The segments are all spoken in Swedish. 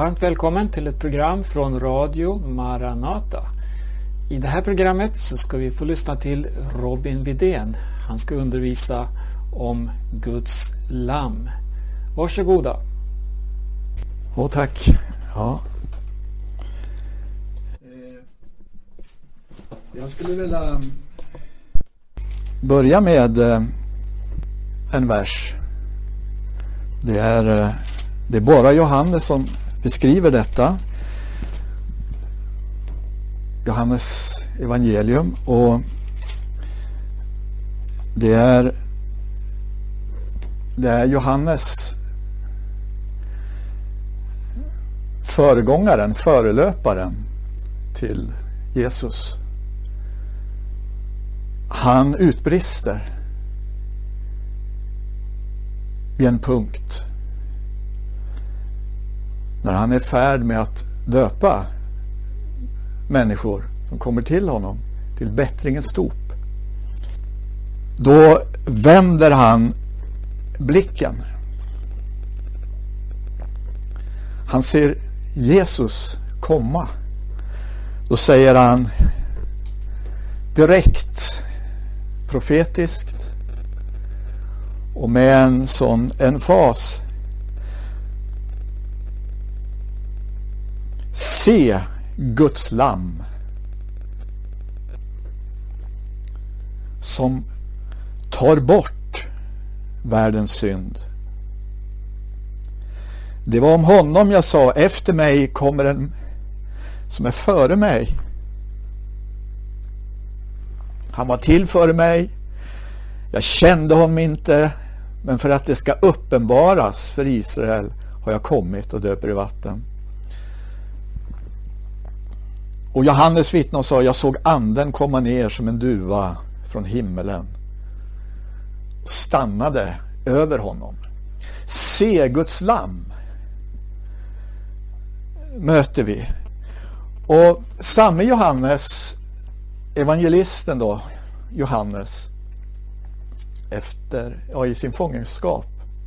Varmt välkommen till ett program från Radio Maranata. I det här programmet så ska vi få lyssna till Robin Vidén. Han ska undervisa om Guds lamm. Varsågoda. Åh, tack. Ja. Eh, jag skulle vilja börja med eh, en vers. Det är, eh, det är bara Johannes som beskriver detta. Johannes evangelium och det är, det är Johannes föregångaren, förelöparen till Jesus. Han utbrister vid en punkt när han är i färd med att döpa människor som kommer till honom till bättringens dop. Då vänder han blicken. Han ser Jesus komma. Då säger han direkt, profetiskt och med en sån emfas Se Guds lamm som tar bort världens synd. Det var om honom jag sa, efter mig kommer en som är före mig. Han var till före mig. Jag kände honom inte, men för att det ska uppenbaras för Israel har jag kommit och döper i vatten. Och Johannes vittnade och sa, jag såg anden komma ner som en duva från himmelen. Och stannade över honom. Se Guds lamm möter vi. Och samme Johannes, evangelisten då, Johannes, efter, ja, i sin fångenskap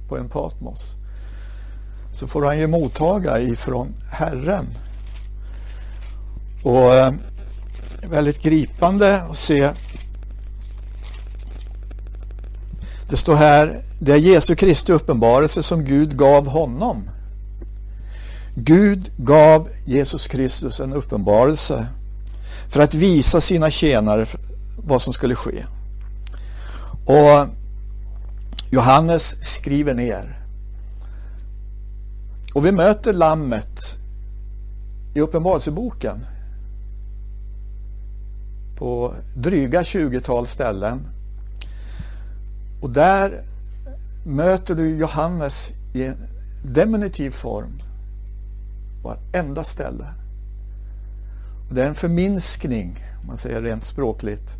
på en Patmos, så får han ju mottaga ifrån Herren och eh, väldigt gripande att se. Det står här, det är Jesu Kristi uppenbarelse som Gud gav honom. Gud gav Jesus Kristus en uppenbarelse för att visa sina tjänare vad som skulle ske. Och Johannes skriver ner. Och vi möter lammet i Uppenbarelseboken på dryga 20-tal ställen. Och där möter du Johannes i en deminutiv form. Varenda ställe. Och det är en förminskning, om man säger rent språkligt.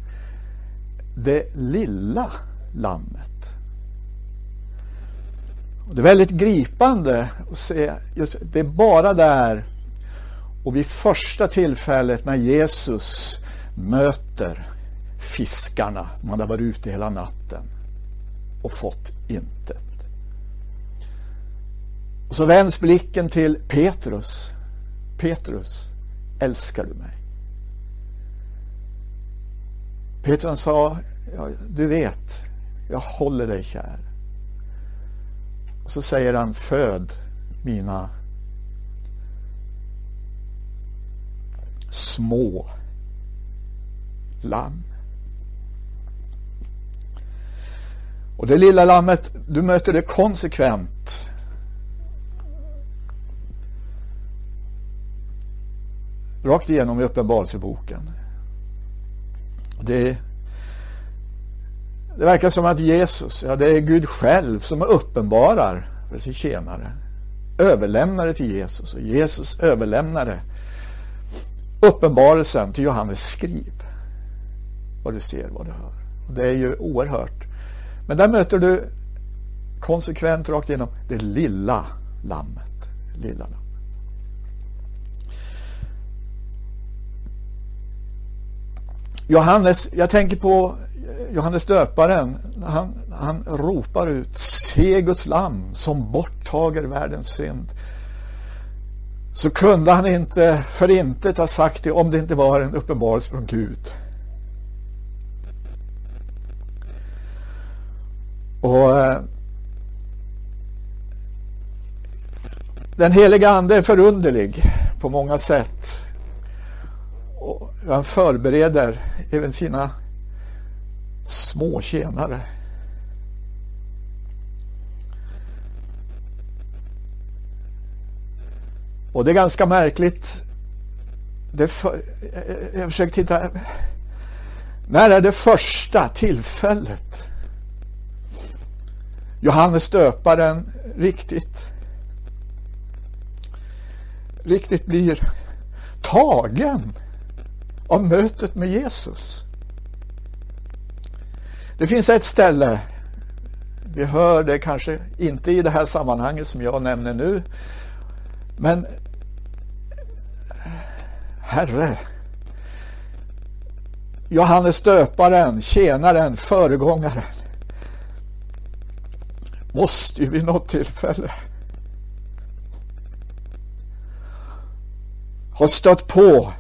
Det lilla lammet. Och det är väldigt gripande att se, just, det är bara där och vid första tillfället när Jesus möter fiskarna som hade varit ute hela natten och fått intet. Och så vänds blicken till Petrus. Petrus, älskar du mig? Petrus sa, ja, du vet, jag håller dig kär. Och så säger han, föd mina små lamm. Och det lilla lammet, du möter det konsekvent. Rakt igenom i Uppenbarelseboken. Det, det verkar som att Jesus, ja det är Gud själv som uppenbarar för sin tjänare. Överlämnare till Jesus och Jesus överlämnare uppenbarelsen till Johannes skriv vad du ser, vad du hör. Och det är ju oerhört. Men där möter du konsekvent rakt igenom det lilla lammet. Lilla lammet. Johannes, jag tänker på Johannes döparen. Han, han ropar ut Se Guds lamm som borttager världens synd. så kunde han inte för intet ha sagt det om det inte var en uppenbarelse från Gud. Och eh, Den heliga Ande är förunderlig på många sätt. Och han förbereder även sina små tjänare. Och det är ganska märkligt. Det för, eh, eh, jag försöker titta. När är det första tillfället Johannes döparen riktigt riktigt blir tagen av mötet med Jesus. Det finns ett ställe, vi hör det kanske inte i det här sammanhanget som jag nämner nu, men Herre, Johannes döparen, tjänaren, föregångaren, måste ju vid något tillfälle ha stött på,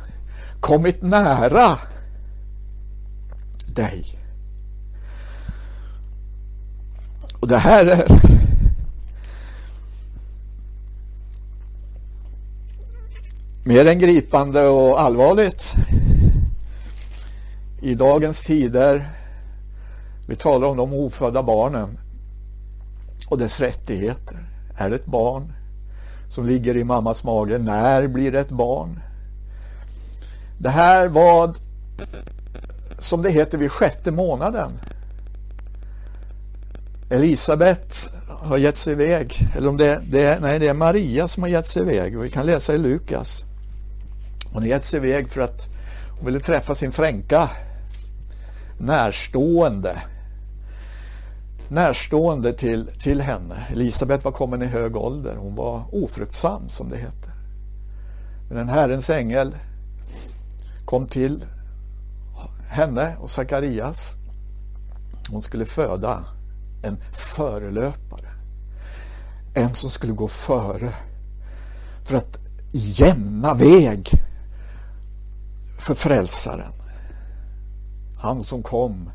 kommit nära dig. Och det här är mer än gripande och allvarligt i dagens tider. Vi talar om de ofödda barnen och dess rättigheter. Är det ett barn som ligger i mammas mage. När blir det ett barn? Det här var som det heter vid sjätte månaden. Elisabet har gett sig iväg. Eller om det, det är, nej, det är Maria som har gett sig iväg. Vi kan läsa i Lukas. Hon har gett sig iväg för att hon ville träffa sin fränka närstående närstående till, till henne. Elisabet var kommen i hög ålder. Hon var ofruktsam som det heter. Men en Herrens ängel kom till henne och Sakarias. Hon skulle föda en förelöpare. En som skulle gå före för att jämna väg för frälsaren. Han som kom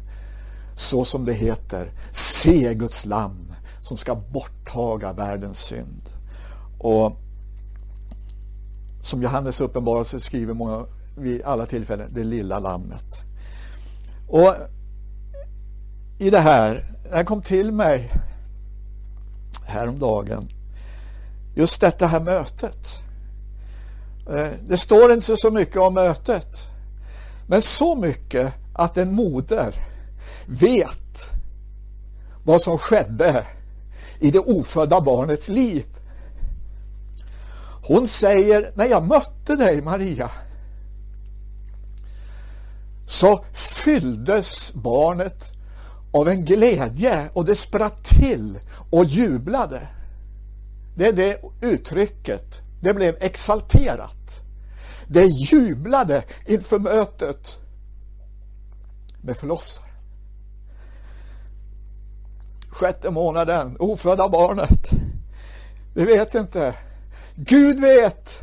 så som det heter, se Guds lamm som ska borttaga världens synd. Och som Johannes uppenbarelse skriver många, vid alla tillfällen, det lilla lammet. Och i det här, det här kom till mig häromdagen, just detta här mötet. Eh, det står inte så mycket om mötet, men så mycket att en moder vet vad som skedde i det ofödda barnets liv. Hon säger, när jag mötte dig Maria så fylldes barnet av en glädje och det spratt till och jublade. Det är det uttrycket. Det blev exalterat. Det jublade inför mötet med förlossaren sjätte månaden, ofödda barnet. Vi vet inte. Gud vet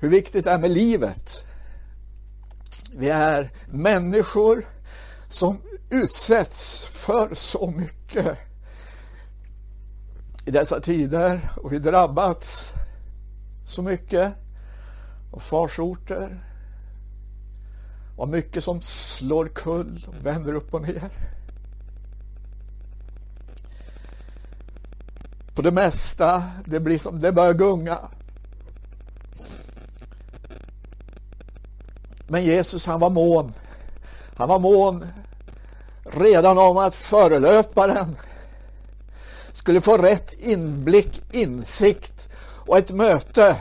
hur viktigt det är med livet. Vi är människor som utsätts för så mycket i dessa tider och vi drabbats så mycket av farsorter och mycket som slår kull och vänder upp och ner. På det mesta. Det blir som det börjar gunga. Men Jesus han var mån. Han var mån redan om att förelöparen skulle få rätt inblick, insikt och ett möte.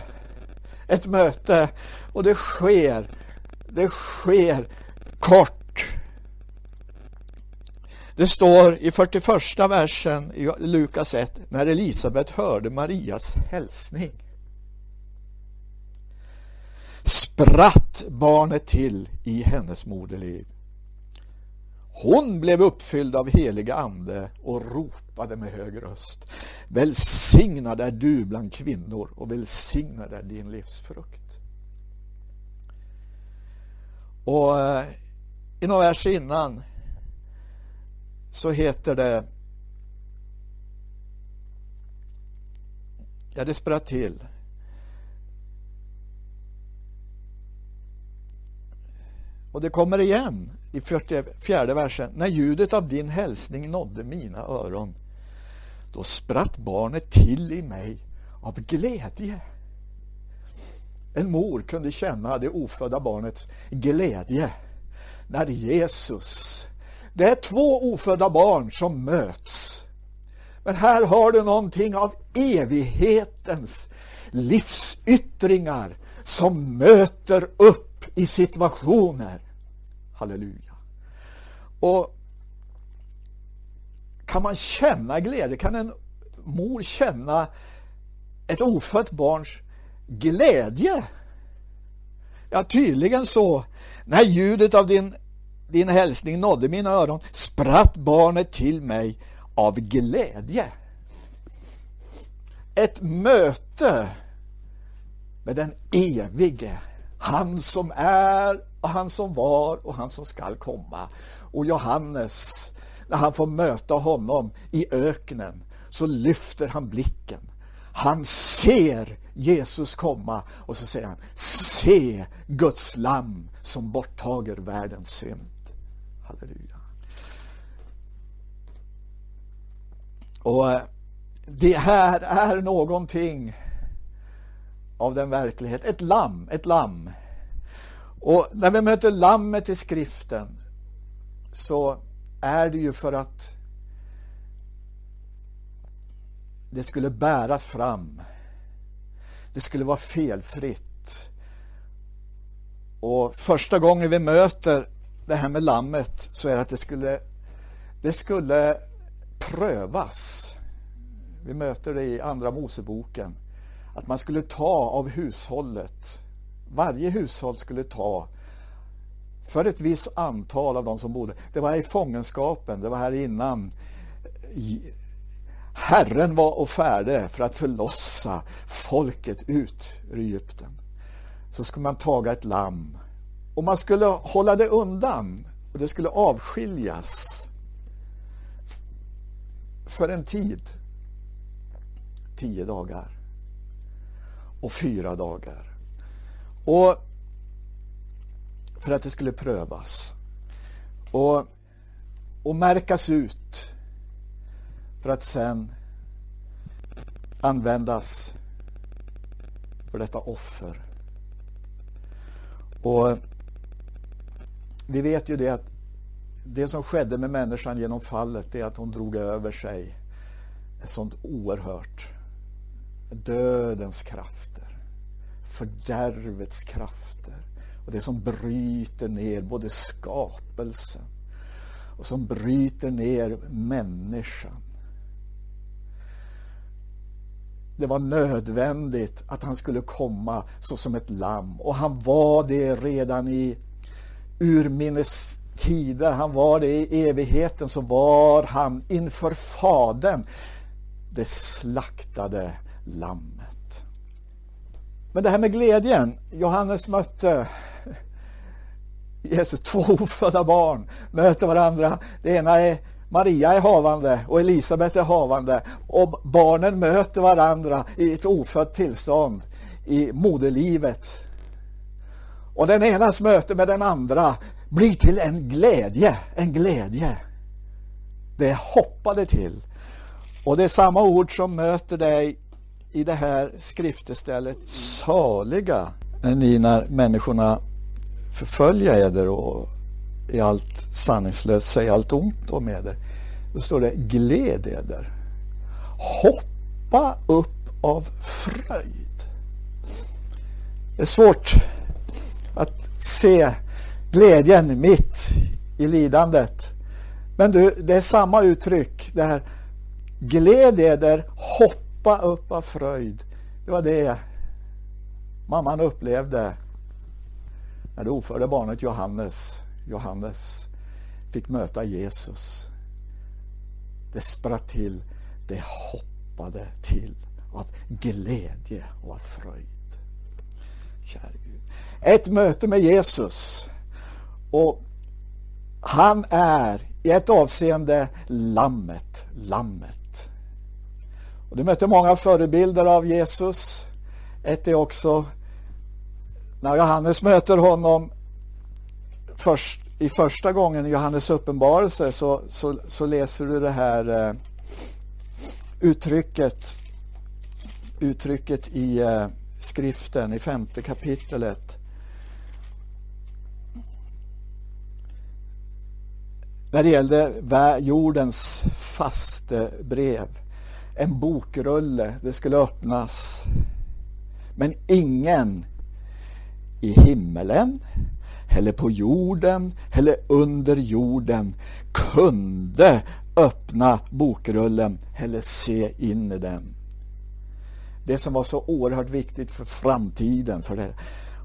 Ett möte. Och det sker. Det sker kort det står i 41 versen i Lukas 1 när Elisabet hörde Marias hälsning spratt barnet till i hennes moderliv. Hon blev uppfylld av heliga ande och ropade med hög röst. Välsignad är du bland kvinnor och välsignad är din livsfrukt. Och eh, i några vers innan så heter det Ja, det spratt till. Och det kommer igen i 44 versen. När ljudet av din hälsning nådde mina öron, då spratt barnet till i mig av glädje. En mor kunde känna det ofödda barnets glädje när Jesus, det är två ofödda barn som möts. Men här har du någonting av evighetens livsyttringar som möter upp i situationer. Halleluja. Och kan man känna glädje? Kan en mor känna ett ofött barns glädje? Ja, tydligen så. När ljudet av din, din hälsning nådde mina öron spratt barnet till mig av glädje. Ett möte med den evige. Han som är och han som var och han som skall komma. Och Johannes, när han får möta honom i öknen så lyfter han blicken. Han ser Jesus komma och så säger han Se Guds lamm som borttager världens synd. Halleluja. Och eh, det här är någonting av den verklighet. Ett lamm, ett lamm. Och när vi möter lammet i skriften så är det ju för att det skulle bäras fram. Det skulle vara felfritt. Och första gången vi möter det här med lammet så är det att det skulle, det skulle prövas. Vi möter det i Andra Moseboken. Att man skulle ta av hushållet. Varje hushåll skulle ta för ett visst antal av de som bodde. Det var i fångenskapen, det var här innan Herren var och färde för att förlossa folket ut ur Egypten. Så skulle man taga ett lamm och man skulle hålla det undan och det skulle avskiljas för en tid. Tio dagar och fyra dagar. Och för att det skulle prövas och, och märkas ut för att sen användas för detta offer. Och vi vet ju det att det som skedde med människan genom fallet är att hon drog över sig ett sånt oerhört dödens krafter, fördärvets krafter och det som bryter ner både skapelsen och som bryter ner människan. Det var nödvändigt att han skulle komma såsom ett lamm och han var det redan i urminnes tider, han var det i evigheten, så var han inför Fadern det slaktade lammet. Men det här med glädjen, Johannes mötte Jesus, två ofödda barn möter varandra. Det ena är Maria är havande och Elisabet är havande och barnen möter varandra i ett ofött tillstånd i moderlivet. Och den enas möte med den andra blir till en glädje, en glädje. Det hoppade till. Och det är samma ord som möter dig i det här skriftestället. Saliga är ni när människorna förfölja eder och i allt sanningslöst säga allt ont om eder. Då står det gläd eder. Hoppa upp av fröjd. Det är svårt att se glädjen mitt i lidandet. Men du, det är samma uttryck. Det här gläd eder, hoppa upp av fröjd. Det var det mamman upplevde när det ofödda barnet Johannes, Johannes fick möta Jesus. Det spratt till, det hoppade till av glädje och av fröjd. Kära Gud. Ett möte med Jesus och han är i ett avseende lammet, lammet. Och du möter många förebilder av Jesus. Ett är också när Johannes möter honom först, i första gången i Johannes uppenbarelse så, så, så läser du det här eh, uttrycket uttrycket i eh, skriften i femte kapitlet. När det gällde jordens faste brev. En bokrulle, det skulle öppnas. Men ingen i himmelen eller på jorden eller under jorden kunde öppna bokrullen eller se in i den. Det som var så oerhört viktigt för framtiden. För det.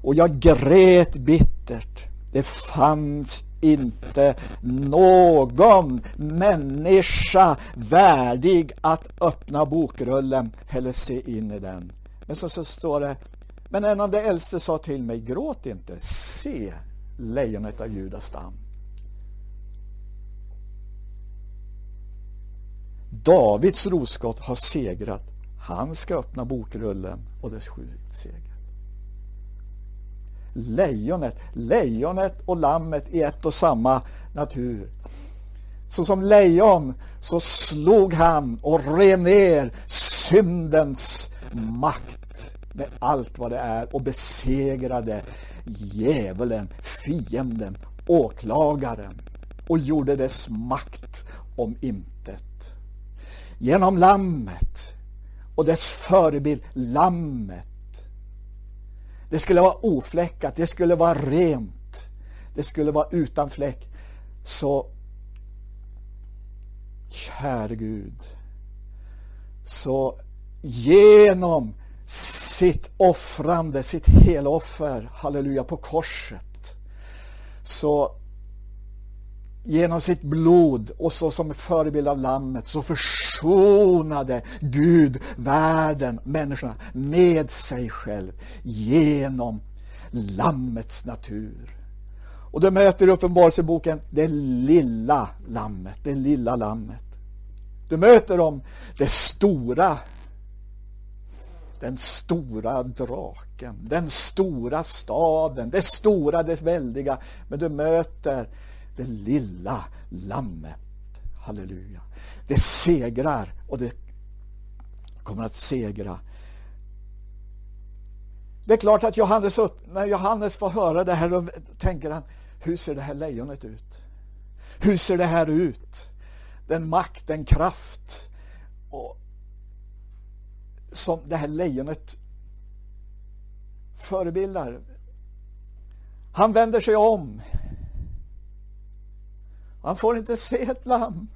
Och jag grät bittert. Det fanns inte någon människa värdig att öppna bokrullen eller se in i den. Men så, så står det men en av de äldste sa till mig, gråt inte, se lejonet av Judas stam. Davids roskott har segrat. Han ska öppna bokrullen och dess sju seger. Lejonet, lejonet och lammet i ett och samma natur. Så som lejon så slog han och rev ner syndens makt med allt vad det är och besegrade djävulen, fienden, åklagaren och gjorde dess makt om intet. Genom lammet och dess förebild, lammet. Det skulle vara ofläckat, det skulle vara rent, det skulle vara utan fläck. Så, käre Gud, så genom sitt offrande, sitt heloffer, halleluja, på korset. Så genom sitt blod och så som förebild av lammet så försonade Gud världen, människorna med sig själv genom lammets natur. Och det möter du uppenbarelseboken det lilla lammet, det lilla lammet. Du möter dem det stora den stora draken, den stora staden, det stora, det väldiga. Men du möter det lilla lammet. Halleluja. Det segrar och det kommer att segra. Det är klart att Johannes upp, när Johannes får höra det här då tänker han, hur ser det här lejonet ut? Hur ser det här ut? Den makt, den kraft och som det här lejonet förebildar. Han vänder sig om. Han får inte se ett lamm.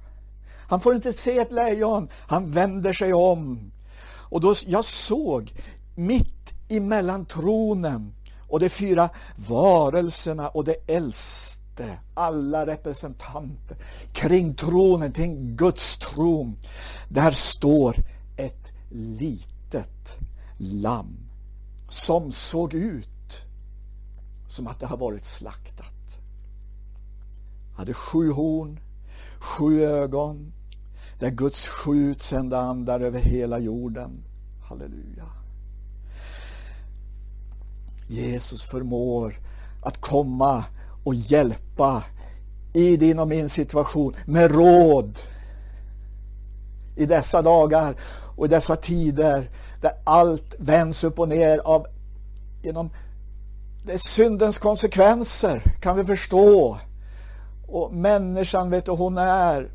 Han får inte se ett lejon. Han vänder sig om. Och då jag såg mitt emellan tronen och de fyra varelserna och de äldste, alla representanter kring tronen, kring Guds tron. Där står ett litet lamm som såg ut som att det har varit slaktat. Hade sju horn, sju ögon, där Guds sju utsända andar över hela jorden. Halleluja. Jesus förmår att komma och hjälpa i din och min situation med råd i dessa dagar och i dessa tider där allt vänds upp och ner av genom det är syndens konsekvenser kan vi förstå. Och människan, vet du, hon är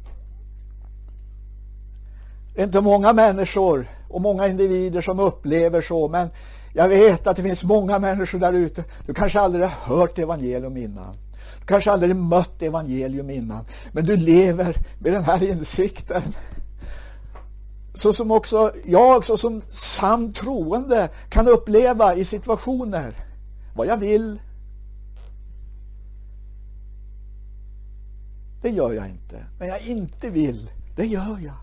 det är inte många människor och många individer som upplever så, men jag vet att det finns många människor där ute. Du kanske aldrig har hört evangelium innan. Du kanske aldrig mött evangelium innan. Men du lever med den här insikten så som också jag så som sann troende kan uppleva i situationer vad jag vill det gör jag inte. Men jag inte vill, det gör jag.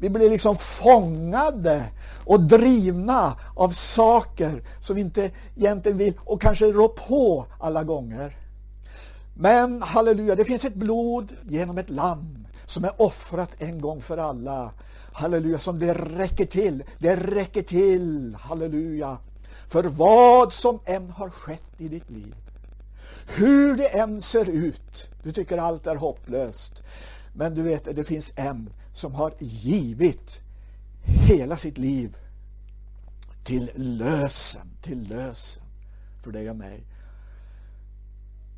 Vi blir liksom fångade och drivna av saker som vi inte egentligen vill och kanske rå på alla gånger. Men halleluja, det finns ett blod genom ett lamm som är offrat en gång för alla. Halleluja, som det räcker till. Det räcker till, halleluja, för vad som än har skett i ditt liv. Hur det än ser ut. Du tycker allt är hopplöst. Men du vet, det finns en som har givit hela sitt liv till lösen, till lösen för dig och mig.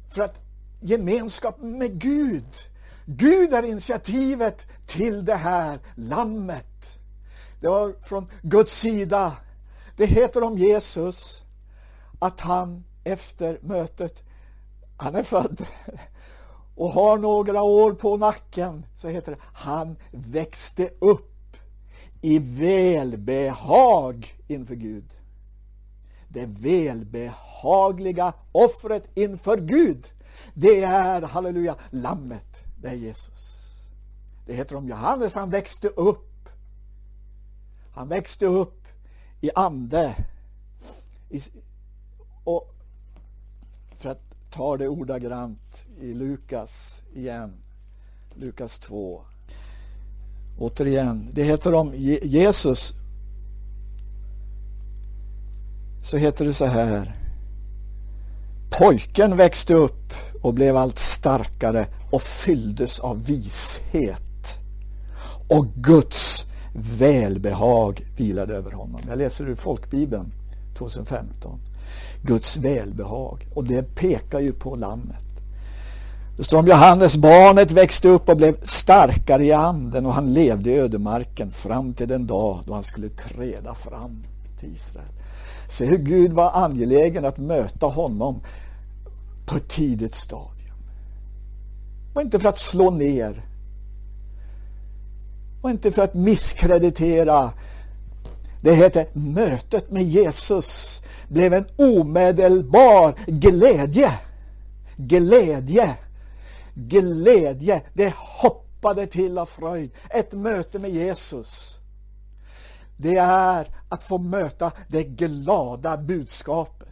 För att gemenskap med Gud. Gud är initiativet till det här lammet. Det var från Guds sida. Det heter om Jesus att han efter mötet, han är född och har några år på nacken, så heter det, han växte upp i välbehag inför Gud. Det välbehagliga offret inför Gud, det är, halleluja, lammet, det är Jesus. Det heter om Johannes, han växte upp. Han växte upp i ande. I, och tar det ordagrant i Lukas igen. Lukas 2. Återigen, det heter om Jesus. Så heter det så här. Pojken växte upp och blev allt starkare och fylldes av vishet. Och Guds välbehag vilade över honom. Jag läser ur folkbibeln 2015. Guds välbehag. Och det pekar ju på lammet. Det står om Johannes, barnet växte upp och blev starkare i anden och han levde i ödemarken fram till den dag då han skulle träda fram till Israel. Se hur Gud var angelägen att möta honom på ett tidigt stadium. Och inte för att slå ner. Och inte för att misskreditera. Det heter mötet med Jesus blev en omedelbar glädje. Glädje. Glädje. Det hoppade till av fröjd. Ett möte med Jesus. Det är att få möta det glada budskapet.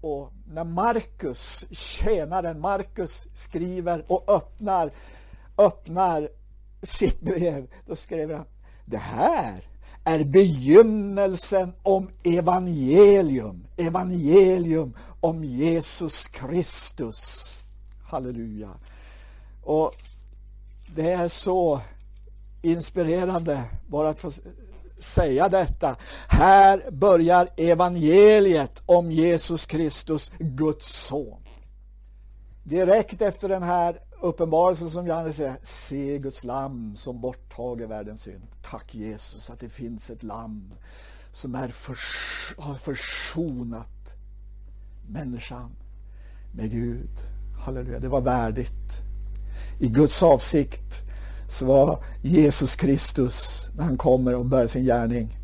Och när Markus, tjänaren Markus skriver och öppnar, öppnar sitt brev, då skriver han det här är begynnelsen om evangelium. Evangelium om Jesus Kristus. Halleluja. Och det är så inspirerande bara att få säga detta. Här börjar evangeliet om Jesus Kristus, Guds son. Direkt efter den här uppenbarelsen som Johannes säger, se Guds lamm som borttager världens synd. Tack Jesus att det finns ett lamm som är förs har försonat människan med Gud. Halleluja, det var värdigt. I Guds avsikt så var Jesus Kristus, när han kommer och börjar sin gärning,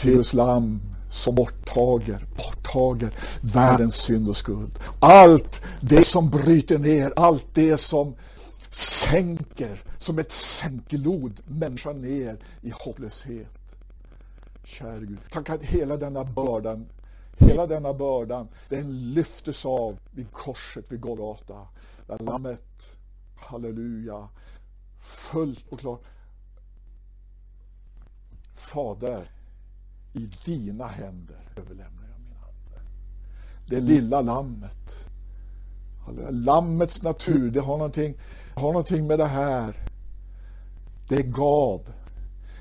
till Guds lamm som borttager, borttager världens synd och skuld. Allt det som bryter ner, allt det som sänker, som ett sänkelod människan ner i hopplöshet. Kära Gud, tack att hela denna bördan, hela denna bördan, den lyftes av vid korset vid Golgata. Där lammet, halleluja, fullt och klart. Fader, i dina händer överlämnar jag min ande. Det lilla lammet. Lammets natur, det har någonting, har någonting med det här. Det gav.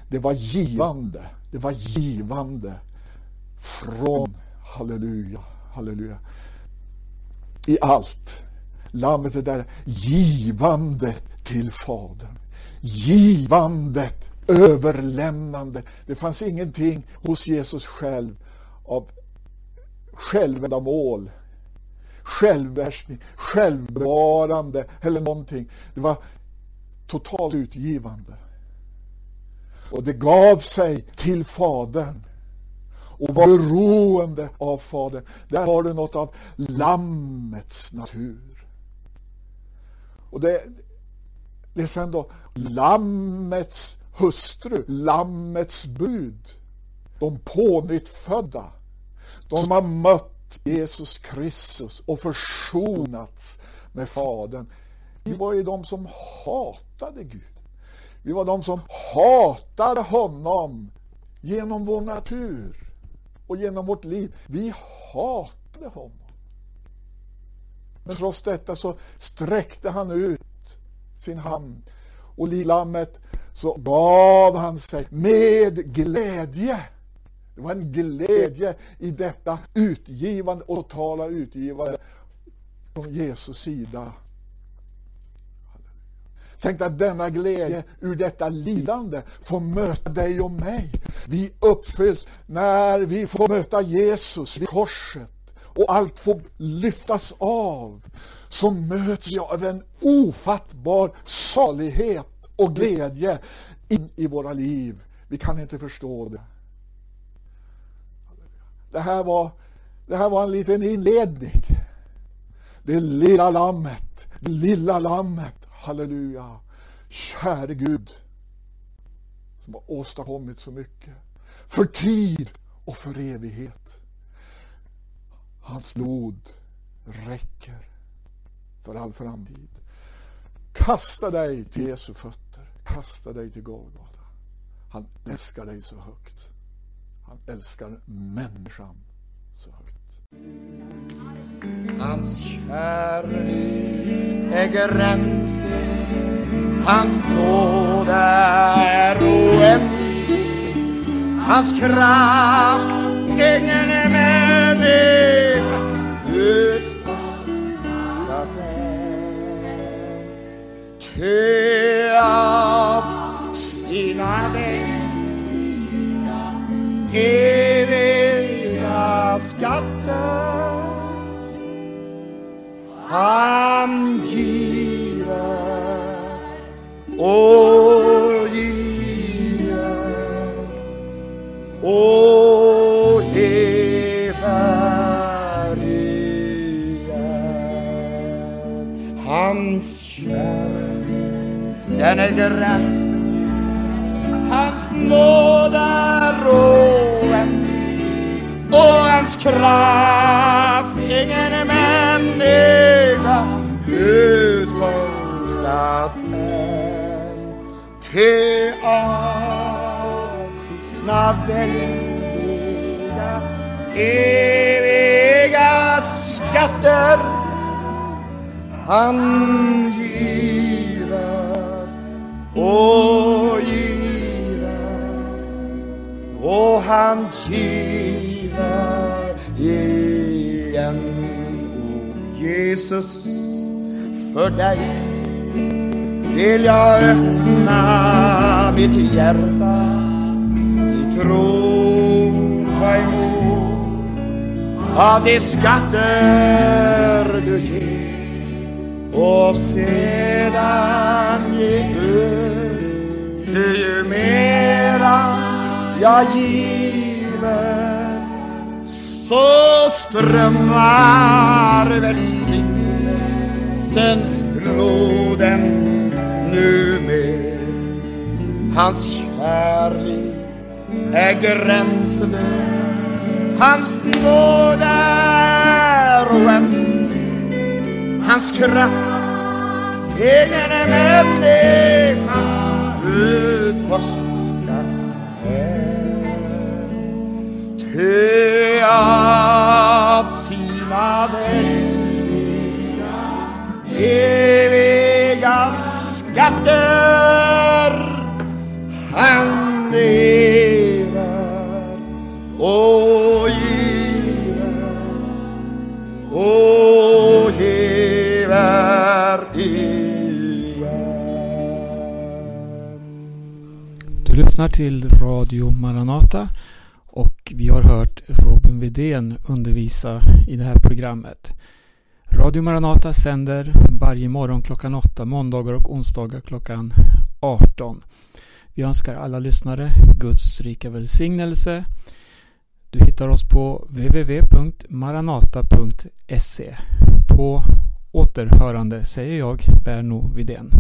Det var givande. Det var givande från, halleluja, halleluja, i allt. Lammet är där givandet till Fadern. Givandet överlämnande. Det fanns ingenting hos Jesus själv av självändamål, självbehärskning, självbevarande eller någonting. Det var totalt utgivande. Och det gav sig till Fadern och var beroende av Fadern. Där har du något av Lammets natur. Och det, Det är sen då Lammets hustru, Lammets brud. De pånyttfödda. De som har mött Jesus Kristus och försonats med Fadern. Vi var ju de som hatade Gud. Vi var de som hatade honom genom vår natur och genom vårt liv. Vi hatade honom. Men trots detta så sträckte han ut sin hand och lammet så gav han sig med glädje. Det var en glädje i detta utgivande och totala utgivande från Jesus sida. Tänk att denna glädje ur detta lidande får möta dig och mig. Vi uppfylls när vi får möta Jesus vid korset och allt får lyftas av. Så möts vi av en ofattbar salighet och glädje in i våra liv. Vi kan inte förstå det. Det här var, det här var en liten inledning. Det lilla lammet, det lilla lammet Halleluja. Käre Gud som har åstadkommit så mycket. För tid och för evighet. Hans blod räcker för all framtid. Kasta dig till Jesu fötter. Kasta dig till Golgata. Han älskar dig så högt. Han älskar människan så högt. Hans kärlek är gränslös, hans nåd är oändlig, hans kraft ingen människa Ty av sina väldiga eviga skatter han giver och den är gränslös, hans nåd är oändlig och hans kraft ingen människa utforskat än. Ty av sina väldiga eviga skatter. Han och giver och han giver igen. O Jesus, för dig vill jag öppna mitt hjärta i tron ta emot av de skatter du ger och sedan ge ut ty ju mera jag giver så strömmar välsignelsens floden nu med. Hans kärlek är gränslös hans nåd är oändlig hans kraft. Ingen människa utforskar lyssnar till Radio Maranata och vi har hört Robin Widén undervisa i det här programmet. Radio Maranata sänder varje morgon klockan 8, måndagar och onsdagar klockan 18. Vi önskar alla lyssnare Guds rika välsignelse. Du hittar oss på www.maranata.se. På återhörande säger jag Berno Widén.